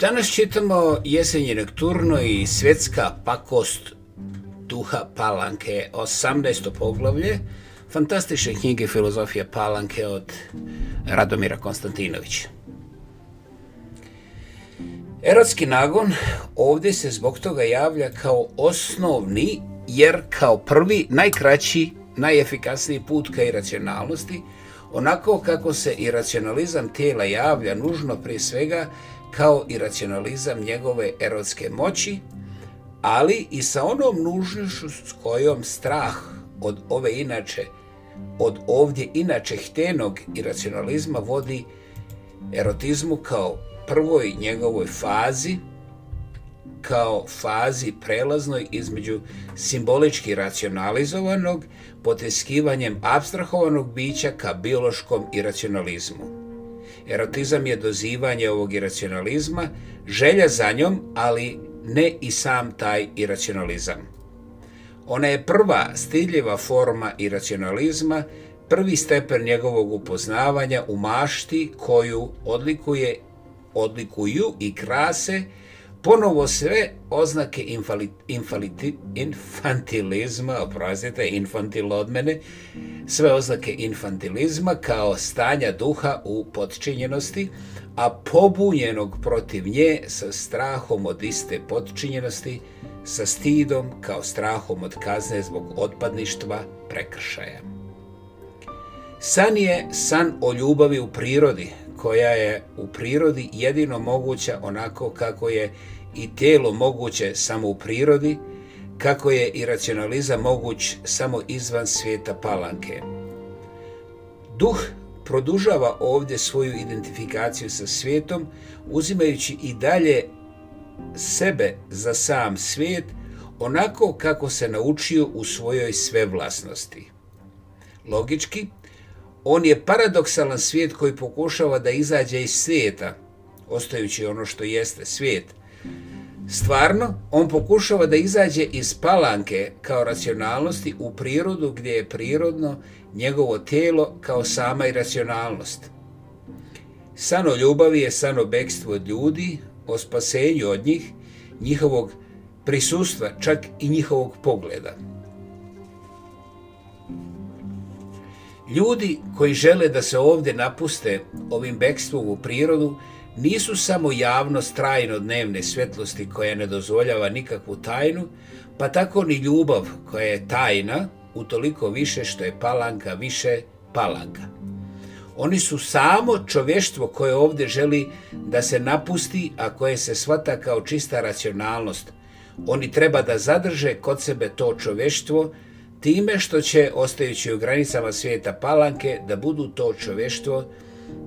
Danas čitamo jesenje Nekturno i svjetska pakost duha Palanke, 18. poglavlje, fantastične knjige Filozofija Palanke od Radomira Konstantinovića. Erotski nagon ovdje se zbog toga javlja kao osnovni, jer kao prvi, najkraći, najefikasniji put ka iracionalnosti, onako kako se iracionalizam tijela javlja nužno prije svega kao i racionalizam njegove erotske moći, ali i sa onom nužnošću s kojom strah od ove inače, od ovdje inače htenog i racionalizma vodi erotizmu kao prvoj njegovoj fazi, kao fazi prelaznoj između simbolički racionalizovanog potiskivanjem abstrahovanog bića ka biološkom i racionalizmu. Erotizam je dozivanje ovog iracionalizma, želja za njom, ali ne i sam taj iracionalizam. Ona je prva stidljiva forma iracionalizma, prvi stepen njegovog upoznavanja u mašti koju odlikuje, odlikuju i krase ponovo sve oznake infantilizma, oprostite, infantil sve oznake infantilizma kao stanja duha u podčinjenosti, a pobunjenog protiv nje sa strahom od iste podčinjenosti, sa stidom kao strahom od kazne zbog otpadništva prekršaja. San je san o ljubavi u prirodi, koja je u prirodi jedino moguća onako kako je i tijelo moguće samo u prirodi, kako je i racionalizam moguć samo izvan svijeta palanke. Duh produžava ovdje svoju identifikaciju sa svijetom, uzimajući i dalje sebe za sam svijet, onako kako se naučio u svojoj svevlasnosti. Logički, on je paradoksalan svijet koji pokušava da izađe iz svijeta, ostajući ono što jeste svijet. Stvarno, on pokušava da izađe iz palanke kao racionalnosti u prirodu gdje je prirodno njegovo tijelo kao sama i racionalnost. San ljubavi je san o od ljudi, o spasenju od njih, njihovog prisustva, čak i njihovog pogleda. Ljudi koji žele da se ovdje napuste ovim bekstvom u prirodu nisu samo javnost trajno dnevne svjetlosti koja ne dozvoljava nikakvu tajnu, pa tako ni ljubav koja je tajna utoliko više što je palanka više palanka. Oni su samo čovještvo koje ovdje želi da se napusti, a koje se shvata kao čista racionalnost. Oni treba da zadrže kod sebe to čovještvo time što će, ostajući u granicama svijeta palanke, da budu to čovještvo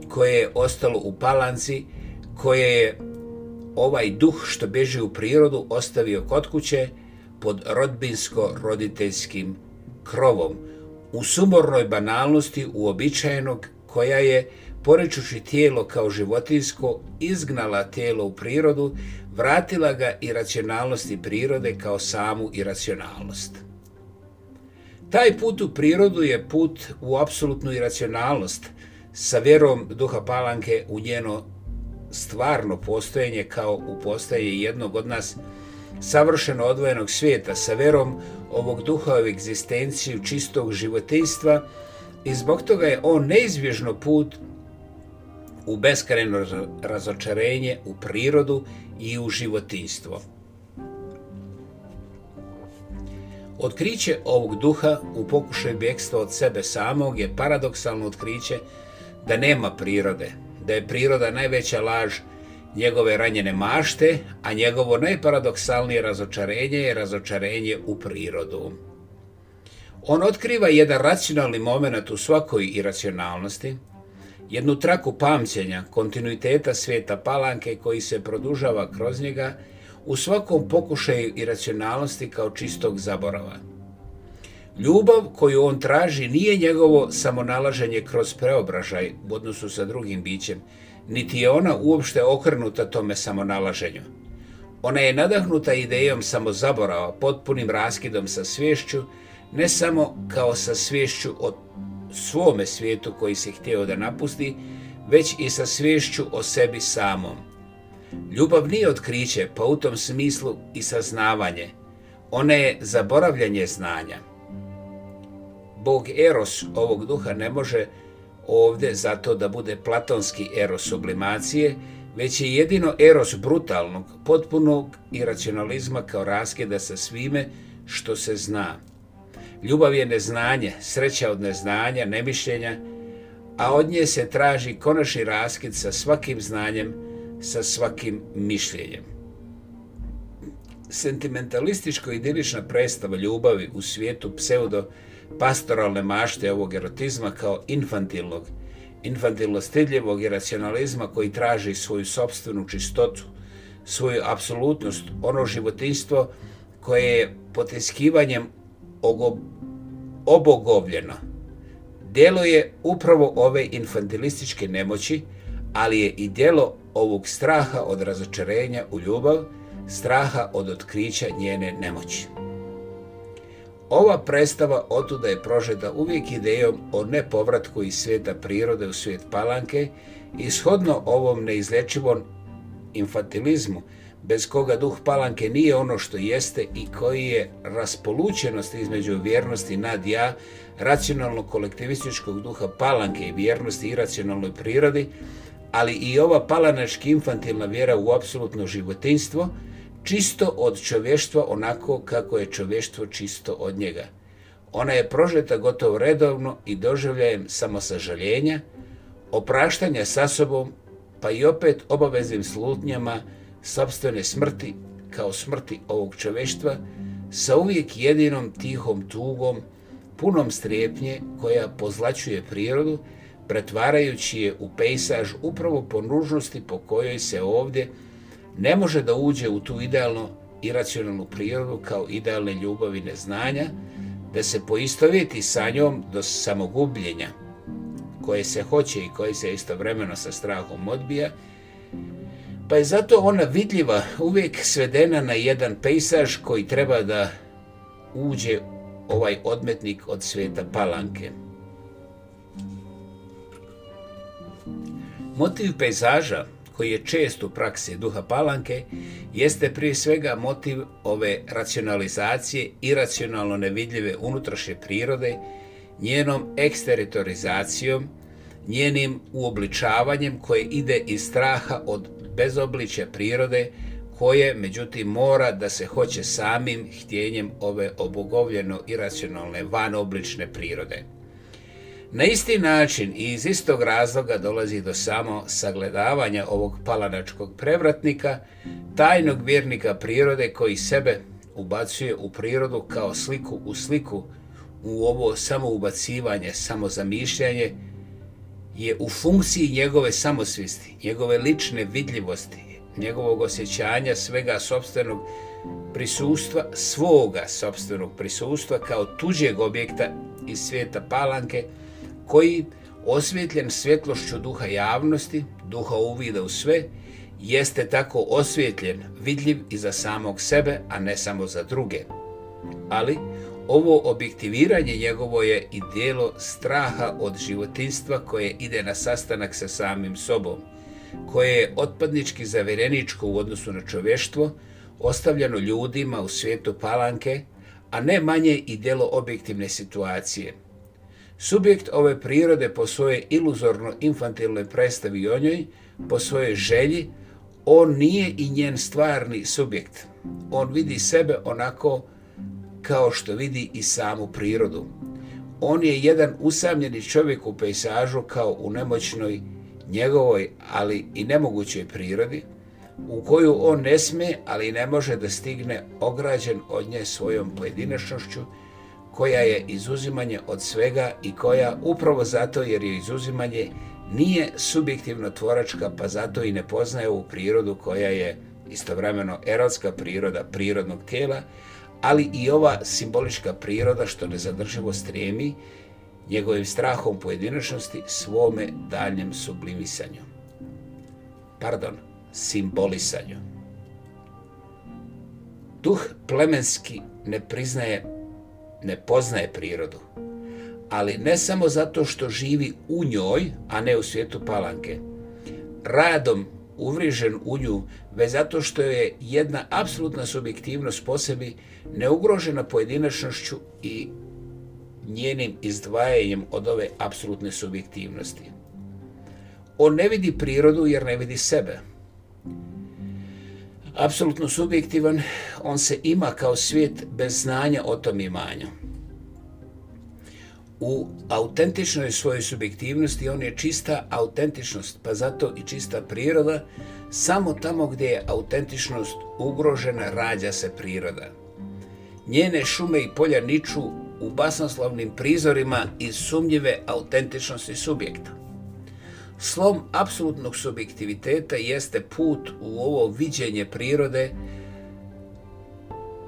koje je ostalo u palanci, koje je ovaj duh što beži u prirodu ostavio kod kuće pod rodbinsko-roditeljskim krovom, u sumornoj banalnosti uobičajenog koja je, porečući tijelo kao životinsko, izgnala tijelo u prirodu, vratila ga i racionalnosti prirode kao samu iracionalnost. Taj put u prirodu je put u apsolutnu iracionalnost, sa vjerom duha palanke u njeno stvarno postojanje kao u postojenje jednog od nas savršeno odvojenog svijeta, sa vjerom ovog duha u egzistenciju čistog životinstva i zbog toga je on neizbježno put u beskrajno razočarenje u prirodu i u životinstvo. Otkriće ovog duha u pokušaju bjekstva od sebe samog je paradoksalno otkriće da nema prirode, da je priroda najveća laž njegove ranjene mašte, a njegovo najparadoksalnije razočarenje je razočarenje u prirodu. On otkriva jedan racionalni moment u svakoj iracionalnosti, jednu traku pamćenja, kontinuiteta svijeta palanke koji se produžava kroz njega u svakom pokušaju iracionalnosti kao čistog zaborava. Ljubav koju on traži nije njegovo samonalaženje kroz preobražaj u odnosu sa drugim bićem, niti je ona uopšte okrnuta tome samonalaženju. Ona je nadahnuta idejom samozaborava, potpunim raskidom sa svješću, ne samo kao sa svješću o svome svijetu koji se htio da napusti, već i sa svješću o sebi samom. Ljubav nije otkriće, pa u tom smislu i saznavanje. Ona je zaboravljanje znanja. Bog Eros ovog duha ne može ovdje zato da bude platonski Eros sublimacije, već je jedino Eros brutalnog, potpunog iracionalizma kao raskida sa svime što se zna. Ljubav je neznanje, sreća od neznanja, nemišljenja, a od nje se traži konačni raskid sa svakim znanjem, sa svakim mišljenjem. Sentimentalističko-idilična predstava ljubavi u svijetu pseudo-pastoralne mašte ovog erotizma kao infantilnog, infantilno i racionalizma koji traži svoju sobstvenu čistotu, svoju apsolutnost, ono životinstvo koje je potiskivanjem obogovljeno. Delo je upravo ove infantilističke nemoći ali je i djelo ovog straha od razočarenja u ljubav, straha od otkrića njene nemoći. Ova prestava otuda je prožeta uvijek idejom o nepovratku iz svijeta prirode u svijet palanke i shodno ovom neizlečivom infantilizmu, bez koga duh palanke nije ono što jeste i koji je raspolučenost između vjernosti nad ja, racionalno kolektivističkog duha palanke i vjernosti iracionalnoj prirodi, ali i ova palanački infantilna vjera u apsolutno životinstvo, čisto od čovještva onako kako je čovještvo čisto od njega. Ona je prožeta gotovo redovno i doživljajem samosažaljenja, opraštanja sa sobom, pa i opet obaveznim slutnjama sobstvene smrti kao smrti ovog čovještva, sa uvijek jedinom tihom tugom, punom strepnje koja pozlačuje prirodu pretvarajući je u pejsaž upravo po nužnosti po kojoj se ovdje ne može da uđe u tu idealnu iracionalnu prirodu kao idealne ljubavi neznanja, da se poistovjeti sa njom do samogubljenja koje se hoće i koje se istovremeno sa strahom odbija, pa je zato ona vidljiva, uvijek svedena na jedan pejsaž koji treba da uđe ovaj odmetnik od svijeta palanke. Motiv pejzaža, koji je čest u praksi duha palanke, jeste prije svega motiv ove racionalizacije iracionalno nevidljive unutrašnje prirode, njenom eksteritorizacijom, njenim uobličavanjem koje ide iz straha od bezobličja prirode, koje međutim mora da se hoće samim htjenjem ove obogovljeno iracionalne vanoblične prirode. Na isti način i iz istog razloga dolazi do samo sagledavanja ovog palanačkog prevratnika, tajnog vjernika prirode koji sebe ubacuje u prirodu kao sliku u sliku u ovo samo ubacivanje, samo zamišljanje je u funkciji njegove samosvisti, njegove lične vidljivosti, njegovog osjećanja svega sobstvenog prisustva, svoga sobstvenog prisustva kao tuđeg objekta iz svijeta palanke, koji, osvjetljen svjetlošću duha javnosti, duha uvida u sve, jeste tako osvjetljen, vidljiv i za samog sebe, a ne samo za druge. Ali ovo objektiviranje njegovo je i dijelo straha od životinstva koje ide na sastanak sa samim sobom, koje je otpadnički zavereničko u odnosu na čovještvo, ostavljeno ljudima u svijetu palanke, a ne manje i djelo objektivne situacije – Subjekt ove prirode po svojoj iluzorno infantilne predstavi o njoj, po svojoj želji, on nije i njen stvarni subjekt. On vidi sebe onako kao što vidi i samu prirodu. On je jedan usamljeni čovjek u pejsažu kao u nemoćnoj njegovoj, ali i nemogućoj prirodi, u koju on ne smije, ali ne može da stigne ograđen od nje svojom pojedinačnošću koja je izuzimanje od svega i koja upravo zato jer je izuzimanje nije subjektivno tvoračka pa zato i ne poznaje ovu prirodu koja je istovremeno erotska priroda prirodnog tijela, ali i ova simbolička priroda što nezadrživo stremi njegovim strahom pojedinačnosti svome daljem sublimisanju. Pardon, simbolisanju. Duh plemenski ne priznaje ne poznaje prirodu. Ali ne samo zato što živi u njoj, a ne u svijetu palanke. Radom uvrižen u nju, već zato što je jedna apsolutna subjektivnost po sebi neugrožena pojedinačnošću i njenim izdvajanjem od ove apsolutne subjektivnosti. On ne vidi prirodu jer ne vidi sebe apsolutno subjektivan, on se ima kao svijet bez znanja o tom imanju. U autentičnoj svojoj subjektivnosti on je čista autentičnost, pa zato i čista priroda, samo tamo gdje je autentičnost ugrožena rađa se priroda. Njene šume i polja niču u basnoslovnim prizorima i sumnjive autentičnosti subjekta. Slom apsolutnog subjektiviteta jeste put u ovo viđenje prirode.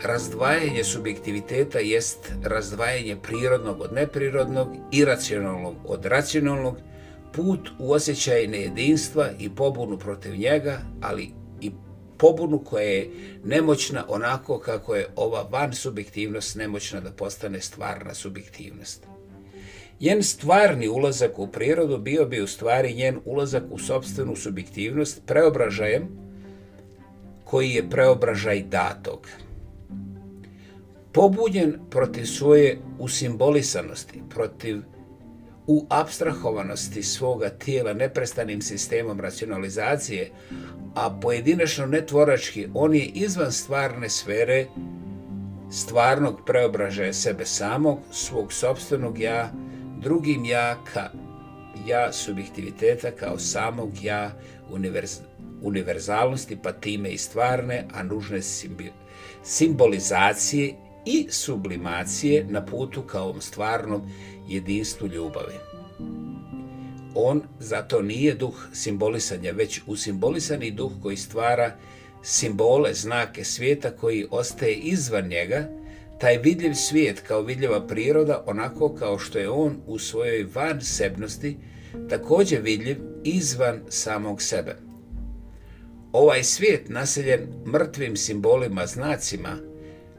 Razdvajanje subjektiviteta jest razdvajanje prirodnog od neprirodnog, iracionalnog od racionalnog, put u osjećaj nejedinstva i pobunu protiv njega, ali i pobunu koja je nemoćna onako kako je ova van subjektivnost nemoćna da postane stvarna subjektivnost. Njen stvarni ulazak u prirodu bio bi u stvari njen ulazak u sobstvenu subjektivnost preobražajem koji je preobražaj datog. Pobunjen protiv svoje usimbolisanosti, protiv u abstrahovanosti svoga tijela neprestanim sistemom racionalizacije, a pojedinačno netvorački, on je izvan stvarne sfere stvarnog preobražaja sebe samog, svog sobstvenog ja, drugim ja ja subjektiviteta kao samog ja univerzalnosti pa time i stvarne, a nužne simbolizacije i sublimacije na putu ka ovom stvarnom jedinstvu ljubavi. On zato nije duh simbolisanja, već usimbolisani duh koji stvara simbole, znake svijeta koji ostaje izvan njega, taj vidljiv svijet kao vidljiva priroda onako kao što je on u svojoj van sebnosti, također vidljiv izvan samog sebe. Ovaj svijet naseljen mrtvim simbolima, znacima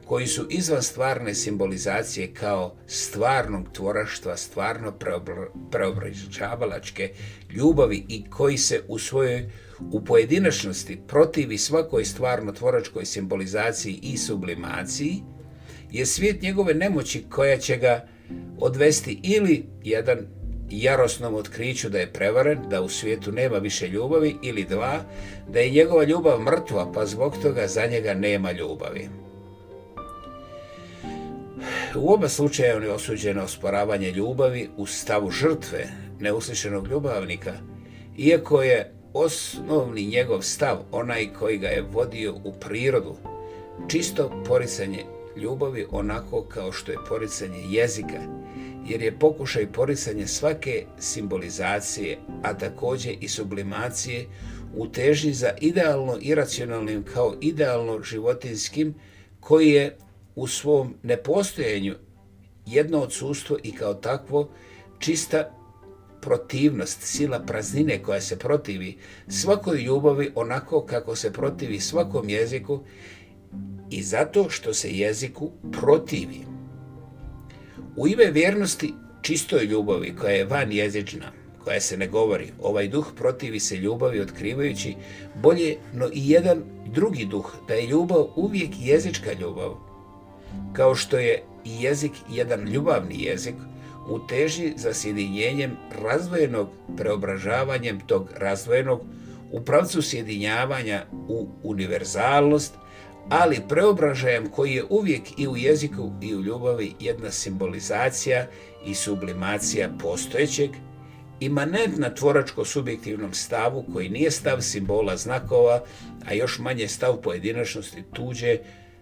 koji su izvan stvarne simbolizacije kao stvarnog tvoraštva, stvarno preobražavalačke ljubavi i koji se u svojoj u pojedinačnosti protivi svakoj stvarno tvoračkoj simbolizaciji i sublimaciji, je svijet njegove nemoći koja će ga odvesti ili jedan jarosnom otkriću da je prevaren, da u svijetu nema više ljubavi ili dva, da je njegova ljubav mrtva pa zbog toga za njega nema ljubavi. U oba slučaja on je osuđeno osporavanje ljubavi u stavu žrtve neuslišenog ljubavnika, iako je osnovni njegov stav onaj koji ga je vodio u prirodu, čisto porisanje ljubavi onako kao što je poricanje jezika, jer je pokušaj poricanje svake simbolizacije, a također i sublimacije u teži za idealno iracionalnim kao idealno životinskim koji je u svom nepostojenju jedno odsustvo i kao takvo čista protivnost, sila praznine koja se protivi svakoj ljubavi onako kako se protivi svakom jeziku i zato što se jeziku protivi. U ime vjernosti čistoj ljubavi koja je van jezična, koja se ne govori, ovaj duh protivi se ljubavi otkrivajući bolje no i jedan drugi duh, da je ljubav uvijek jezička ljubav, kao što je jezik jedan ljubavni jezik, u teži za sjedinjenjem razvojenog preobražavanjem tog razvojenog u pravcu sjedinjavanja u univerzalnost ali preobražajem koji je uvijek i u jeziku i u ljubavi jedna simbolizacija i sublimacija postojećeg, imanentna tvoračko-subjektivnom stavu koji nije stav simbola znakova, a još manje stav pojedinačnosti tuđe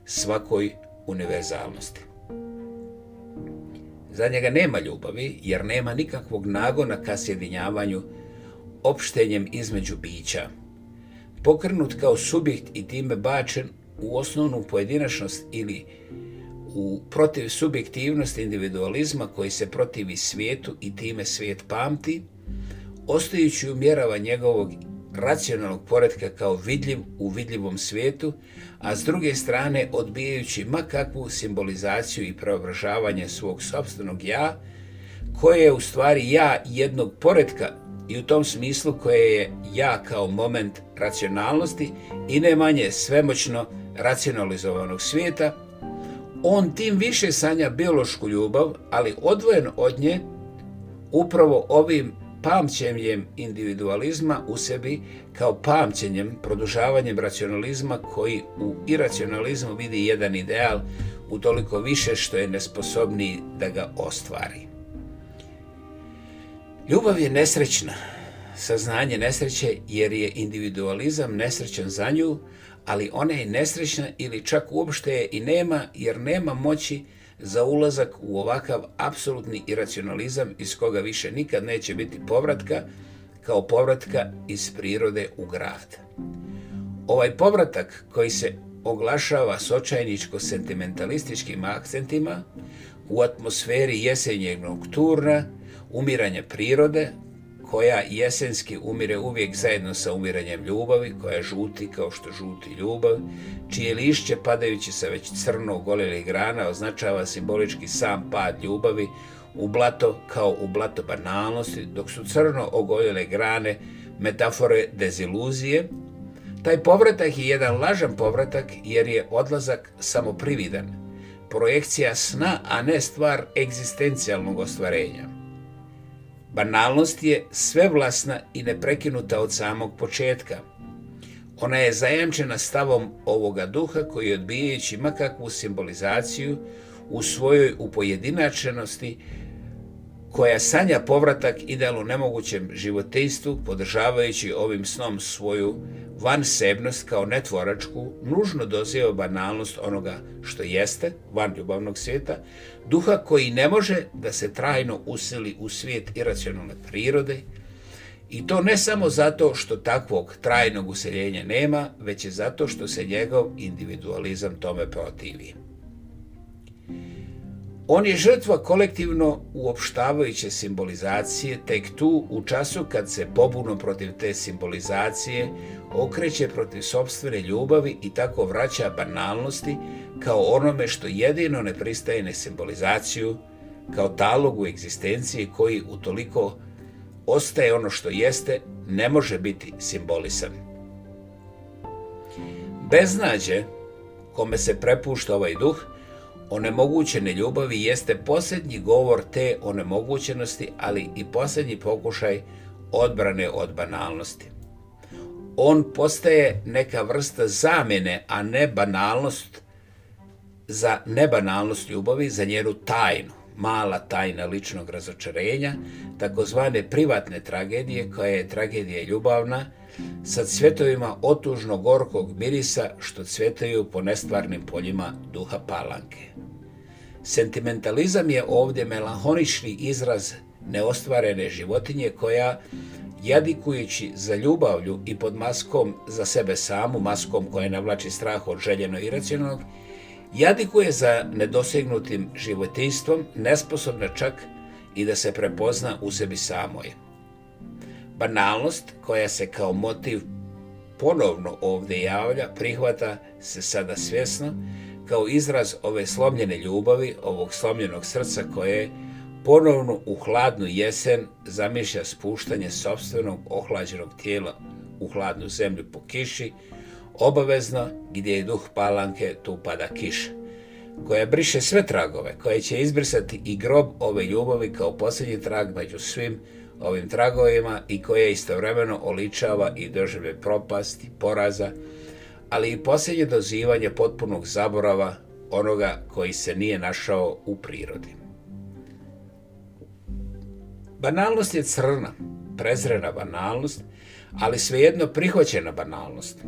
svakoj univerzalnosti. Za njega nema ljubavi jer nema nikakvog nagona ka sjedinjavanju opštenjem između bića. Pokrnut kao subjekt i time bačen u osnovnu pojedinačnost ili u protiv subjektivnosti individualizma koji se protivi svijetu i time svijet pamti, ostajući umjerava njegovog racionalnog poretka kao vidljiv u vidljivom svijetu, a s druge strane odbijajući makakvu simbolizaciju i preobražavanje svog sobstvenog ja, koje je u stvari ja jednog poretka i u tom smislu koje je ja kao moment racionalnosti i ne manje svemoćno racionalizovanog svijeta, on tim više sanja biološku ljubav, ali odvojen od nje, upravo ovim pamćenjem individualizma u sebi kao pamćenjem, produžavanjem racionalizma koji u iracionalizmu vidi jedan ideal u toliko više što je nesposobniji da ga ostvari. Ljubav je nesrećna, saznanje nesreće jer je individualizam nesrećan za nju, ali ona je nesrećna ili čak uopšte je i nema, jer nema moći za ulazak u ovakav apsolutni iracionalizam iz koga više nikad neće biti povratka, kao povratka iz prirode u grad. Ovaj povratak koji se oglašava s očajničko-sentimentalističkim akcentima u atmosferi jesenjeg nokturna, umiranja prirode, koja jesenski umire uvijek zajedno sa umiranjem ljubavi, koja žuti kao što žuti ljubav, čije lišće padajući sa već crno golili grana označava simbolički sam pad ljubavi u blato kao u blato banalnosti, dok su crno ogoljele grane metafore deziluzije, taj povratak je jedan lažan povratak jer je odlazak samoprividan, projekcija sna, a ne stvar egzistencijalnog ostvarenja. Banalnost je svevlasna i neprekinuta od samog početka. Ona je zajamčena stavom ovoga duha koji odbijajući makakvu simbolizaciju u svojoj upojedinačenosti koja sanja povratak idealu nemogućem životinjstvu, podržavajući ovim snom svoju vansebnost kao netvoračku, nužno doziva banalnost onoga što jeste, van ljubavnog svijeta, duha koji ne može da se trajno usili u svijet iracionalne prirode, i to ne samo zato što takvog trajnog useljenja nema, već je zato što se njegov individualizam tome protivi. On je žrtva kolektivno uopštavajuće simbolizacije tek tu u času kad se pobuno protiv te simbolizacije okreće protiv sobstvene ljubavi i tako vraća banalnosti kao onome što jedino ne pristaje na simbolizaciju kao talogu egzistencije koji utoliko ostaje ono što jeste, ne može biti simbolisan. Beznađe kome se prepušta ovaj duh onemogućene ljubavi jeste posljednji govor te onemogućenosti, ali i posljednji pokušaj odbrane od banalnosti. On postaje neka vrsta zamjene, a ne banalnost za nebanalnost ljubavi, za njenu tajnu, mala tajna ličnog razočarenja, takozvane privatne tragedije koja je tragedija ljubavna, sa cvjetovima otužno gorkog mirisa što cvjetaju po nestvarnim poljima duha palanke. Sentimentalizam je ovdje melanhonični izraz neostvarene životinje koja, jadikujući za ljubavlju i pod maskom za sebe samu, maskom koja navlači strah od željeno i racionalnog, jadikuje za nedosegnutim životinstvom, nesposobna čak i da se prepozna u sebi samoj. Banalnost koja se kao motiv ponovno ovdje javlja prihvata se sada svjesno kao izraz ove slomljene ljubavi, ovog slomljenog srca koje ponovno u hladnu jesen zamišlja spuštanje sobstvenog ohlađenog tijela u hladnu zemlju po kiši, obavezno gdje je duh palanke tu pada kiša, koja briše sve tragove, koja će izbrisati i grob ove ljubavi kao posljednji trag među svim ovim tragovima i koje istovremeno oličava i države propasti, poraza, ali i posljednje dozivanje potpunog zaborava onoga koji se nije našao u prirodi. Banalnost je crna, prezrena banalnost, ali svejedno prihvaćena banalnost.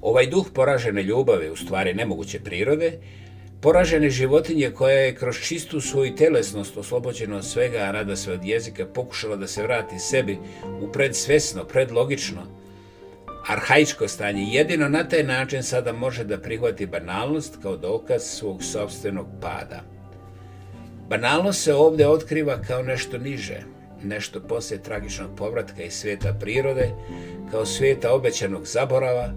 Ovaj duh poražene ljubavi, u stvari nemoguće prirode, Poražene životinje koja je kroz čistu svoju telesnost oslobođena od svega, a rada se od jezika, pokušala da se vrati sebi u predsvesno, predlogično, arhaičko stanje, jedino na taj način sada može da prihvati banalnost kao dokaz svog sobstvenog pada. Banalnost se ovdje otkriva kao nešto niže, nešto poslije tragičnog povratka iz svijeta prirode, kao svijeta obećanog zaborava,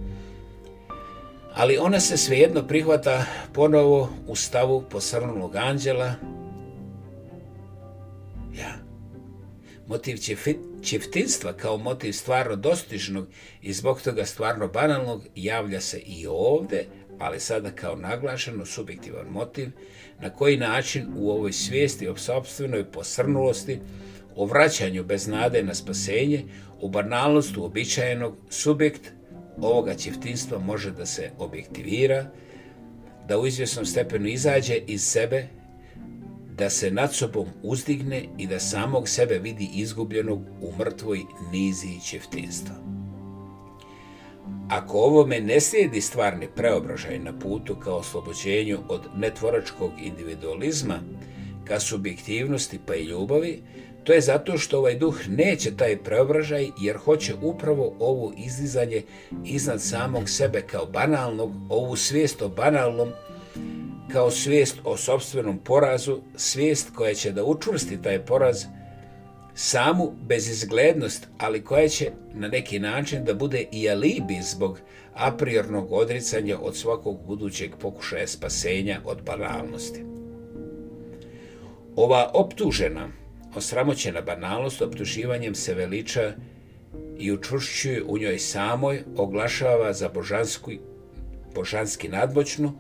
ali ona se svejedno prihvata ponovo u stavu posrnulog anđela. Ja. Motiv čiftinstva kao motiv stvarno dostižnog i zbog toga stvarno banalnog javlja se i ovdje, ali sada kao naglašeno subjektivan motiv na koji način u ovoj svijesti o sobstvenoj posrnulosti o vraćanju bez nade na spasenje, u banalnost uobičajenog subjekt ovoga čiftinstva može da se objektivira, da u izvjesnom stepenu izađe iz sebe, da se nad sobom uzdigne i da samog sebe vidi izgubljenog u mrtvoj nizi čeftinstva. Ako ovome ne slijedi stvarni preobražaj na putu ka oslobođenju od netvoračkog individualizma, ka subjektivnosti pa i ljubavi, to je zato što ovaj duh neće taj preobražaj jer hoće upravo ovo izlizanje iznad samog sebe kao banalnog, ovu svijest o banalnom, kao svijest o sobstvenom porazu, svijest koja će da učvrsti taj poraz, samu bezizglednost, ali koja će na neki način da bude i alibi zbog apriornog odricanja od svakog budućeg pokušaja spasenja od banalnosti. Ova optužena, osramoćena banalnost optuživanjem se veliča i učvršćuje u njoj samoj, oglašava za božanski, božanski nadmoćnu,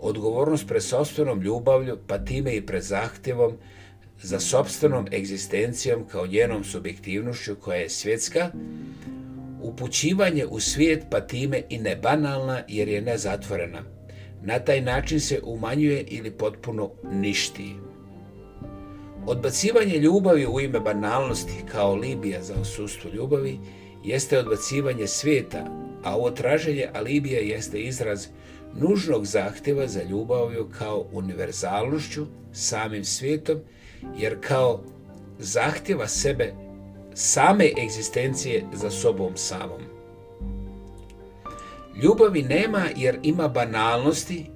odgovornost pred sobstvenom ljubavlju, pa time i pred zahtjevom za sobstvenom egzistencijom kao njenom subjektivnošću koja je svjetska, upućivanje u svijet pa time i nebanalna jer je nezatvorena. Na taj način se umanjuje ili potpuno ništi. Odbacivanje ljubavi u ime banalnosti kao Libija za osustvo ljubavi jeste odbacivanje svijeta, a ovo traženje alibija jeste izraz nužnog zahtjeva za ljubavju kao univerzalnošću samim svijetom, jer kao zahtjeva sebe same egzistencije za sobom samom. Ljubavi nema jer ima banalnosti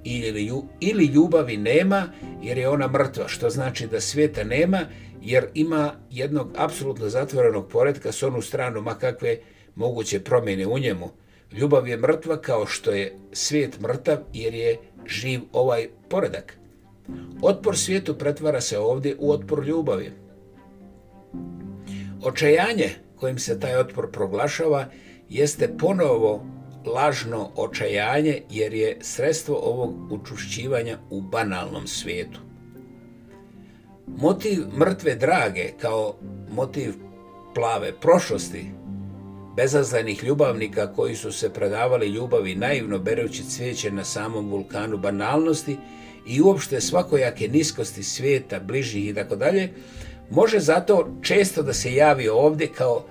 ili ljubavi nema jer je ona mrtva, što znači da svijeta nema jer ima jednog apsolutno zatvorenog poredka s onu stranu, ma kakve moguće promjene u njemu. Ljubav je mrtva kao što je svijet mrtav jer je živ ovaj poredak. Otpor svijetu pretvara se ovdje u otpor ljubavi. Očajanje kojim se taj otpor proglašava jeste ponovo lažno očajanje jer je sredstvo ovog učušćivanja u banalnom svijetu. Motiv mrtve drage kao motiv plave prošlosti bezazlenih ljubavnika koji su se predavali ljubavi naivno berući cvijeće na samom vulkanu banalnosti i uopšte svakojake niskosti svijeta, bližih i tako dalje, može zato često da se javi ovdje kao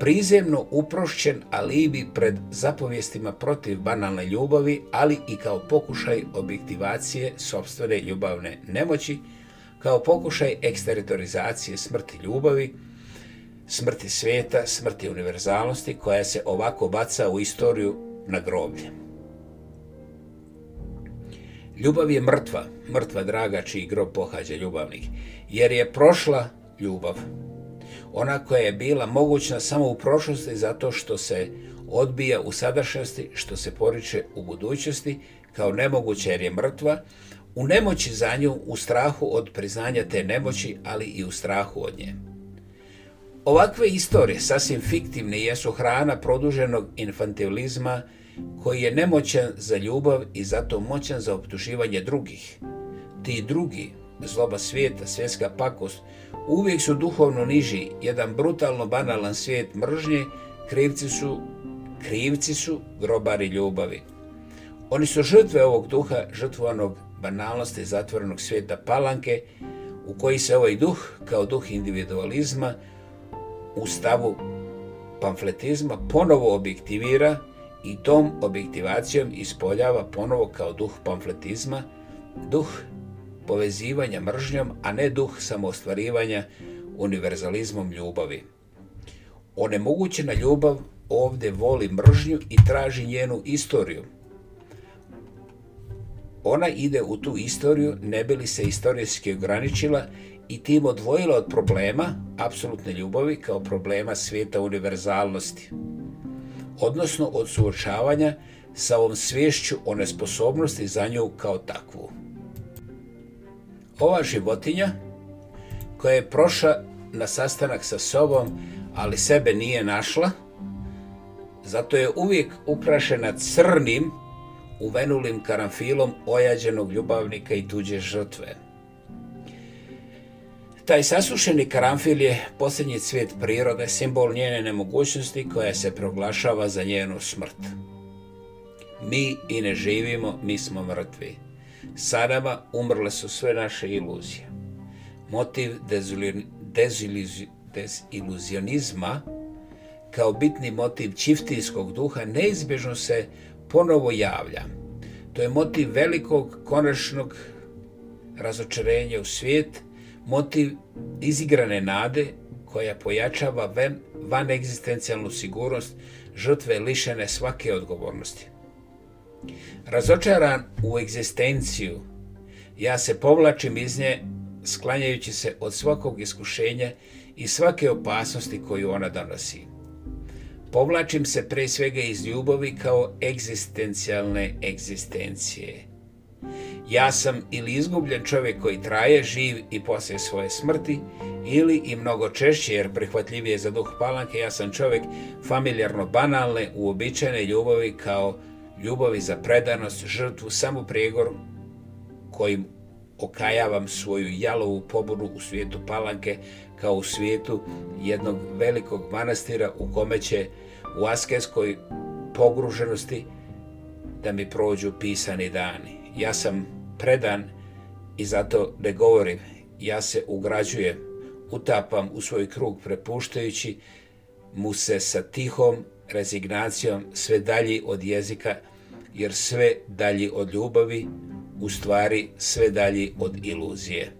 prizemno uprošćen alibi pred zapovjestima protiv banalne ljubavi, ali i kao pokušaj objektivacije sobstvene ljubavne nemoći, kao pokušaj eksteritorizacije smrti ljubavi, smrti svijeta, smrti univerzalnosti koja se ovako baca u istoriju na groblje. Ljubav je mrtva, mrtva draga čiji grob pohađa ljubavnik, jer je prošla ljubav ona koja je bila mogućna samo u prošlosti zato što se odbija u sadašnjosti, što se poriče u budućnosti kao nemoguća jer je mrtva, u nemoći za nju, u strahu od priznanja te nemoći, ali i u strahu od nje. Ovakve istorije, sasvim fiktivne, jesu hrana produženog infantilizma koji je nemoćan za ljubav i zato moćan za optuživanje drugih. Ti drugi, zloba svijeta, svjetska pakost, uvijek su duhovno niži, jedan brutalno banalan svijet mržnje, krivci su, krivci su grobari ljubavi. Oni su žrtve ovog duha, žrtvovanog banalnosti zatvorenog svijeta palanke, u koji se ovaj duh, kao duh individualizma, u stavu pamfletizma ponovo objektivira i tom objektivacijom ispoljava ponovo kao duh pamfletizma, duh povezivanja mržnjom, a ne duh samoostvarivanja univerzalizmom ljubavi. Onemogućena ljubav ovdje voli mržnju i traži njenu istoriju. Ona ide u tu istoriju ne bi li se istorijski ograničila i tim odvojila od problema apsolutne ljubavi kao problema svijeta univerzalnosti, odnosno od suočavanja sa ovom sviješću o nesposobnosti za nju kao takvu ova životinja koja je prošla na sastanak sa sobom, ali sebe nije našla, zato je uvijek uprašena crnim, uvenulim karanfilom ojađenog ljubavnika i tuđe žrtve. Taj sasušeni karanfil je posljednji cvijet prirode, simbol njene nemogućnosti koja se proglašava za njenu smrt. Mi i ne živimo, mi smo mrtvi. Sa nama umrle su sve naše iluzije. Motiv deziluzionizma kao bitni motiv čiftijskog duha neizbježno se ponovo javlja. To je motiv velikog konačnog razočarenja u svijet, motiv izigrane nade koja pojačava van egzistencijalnu sigurnost žrtve lišene svake odgovornosti. Razočaran u egzistenciju, ja se povlačim iz nje sklanjajući se od svakog iskušenja i svake opasnosti koju ona donosi. Povlačim se pre svega iz ljubavi kao egzistencijalne egzistencije. Ja sam ili izgubljen čovjek koji traje, živ i poslije svoje smrti, ili i mnogo češće jer prihvatljivije za duh palanke, ja sam čovjek familjarno banalne, uobičajene ljubavi kao ljubavi za predanost, žrtvu, samo pregor kojim okajavam svoju jalovu pobunu u svijetu palanke kao u svijetu jednog velikog manastira u kome će u asketskoj pogruženosti da mi prođu pisani dani. Ja sam predan i zato ne govorim. Ja se ugrađujem, utapam u svoj krug prepuštajući mu se sa tihom rezignacijom sve dalji od jezika jer sve dalji od ljubavi, u stvari sve dalji od iluzije.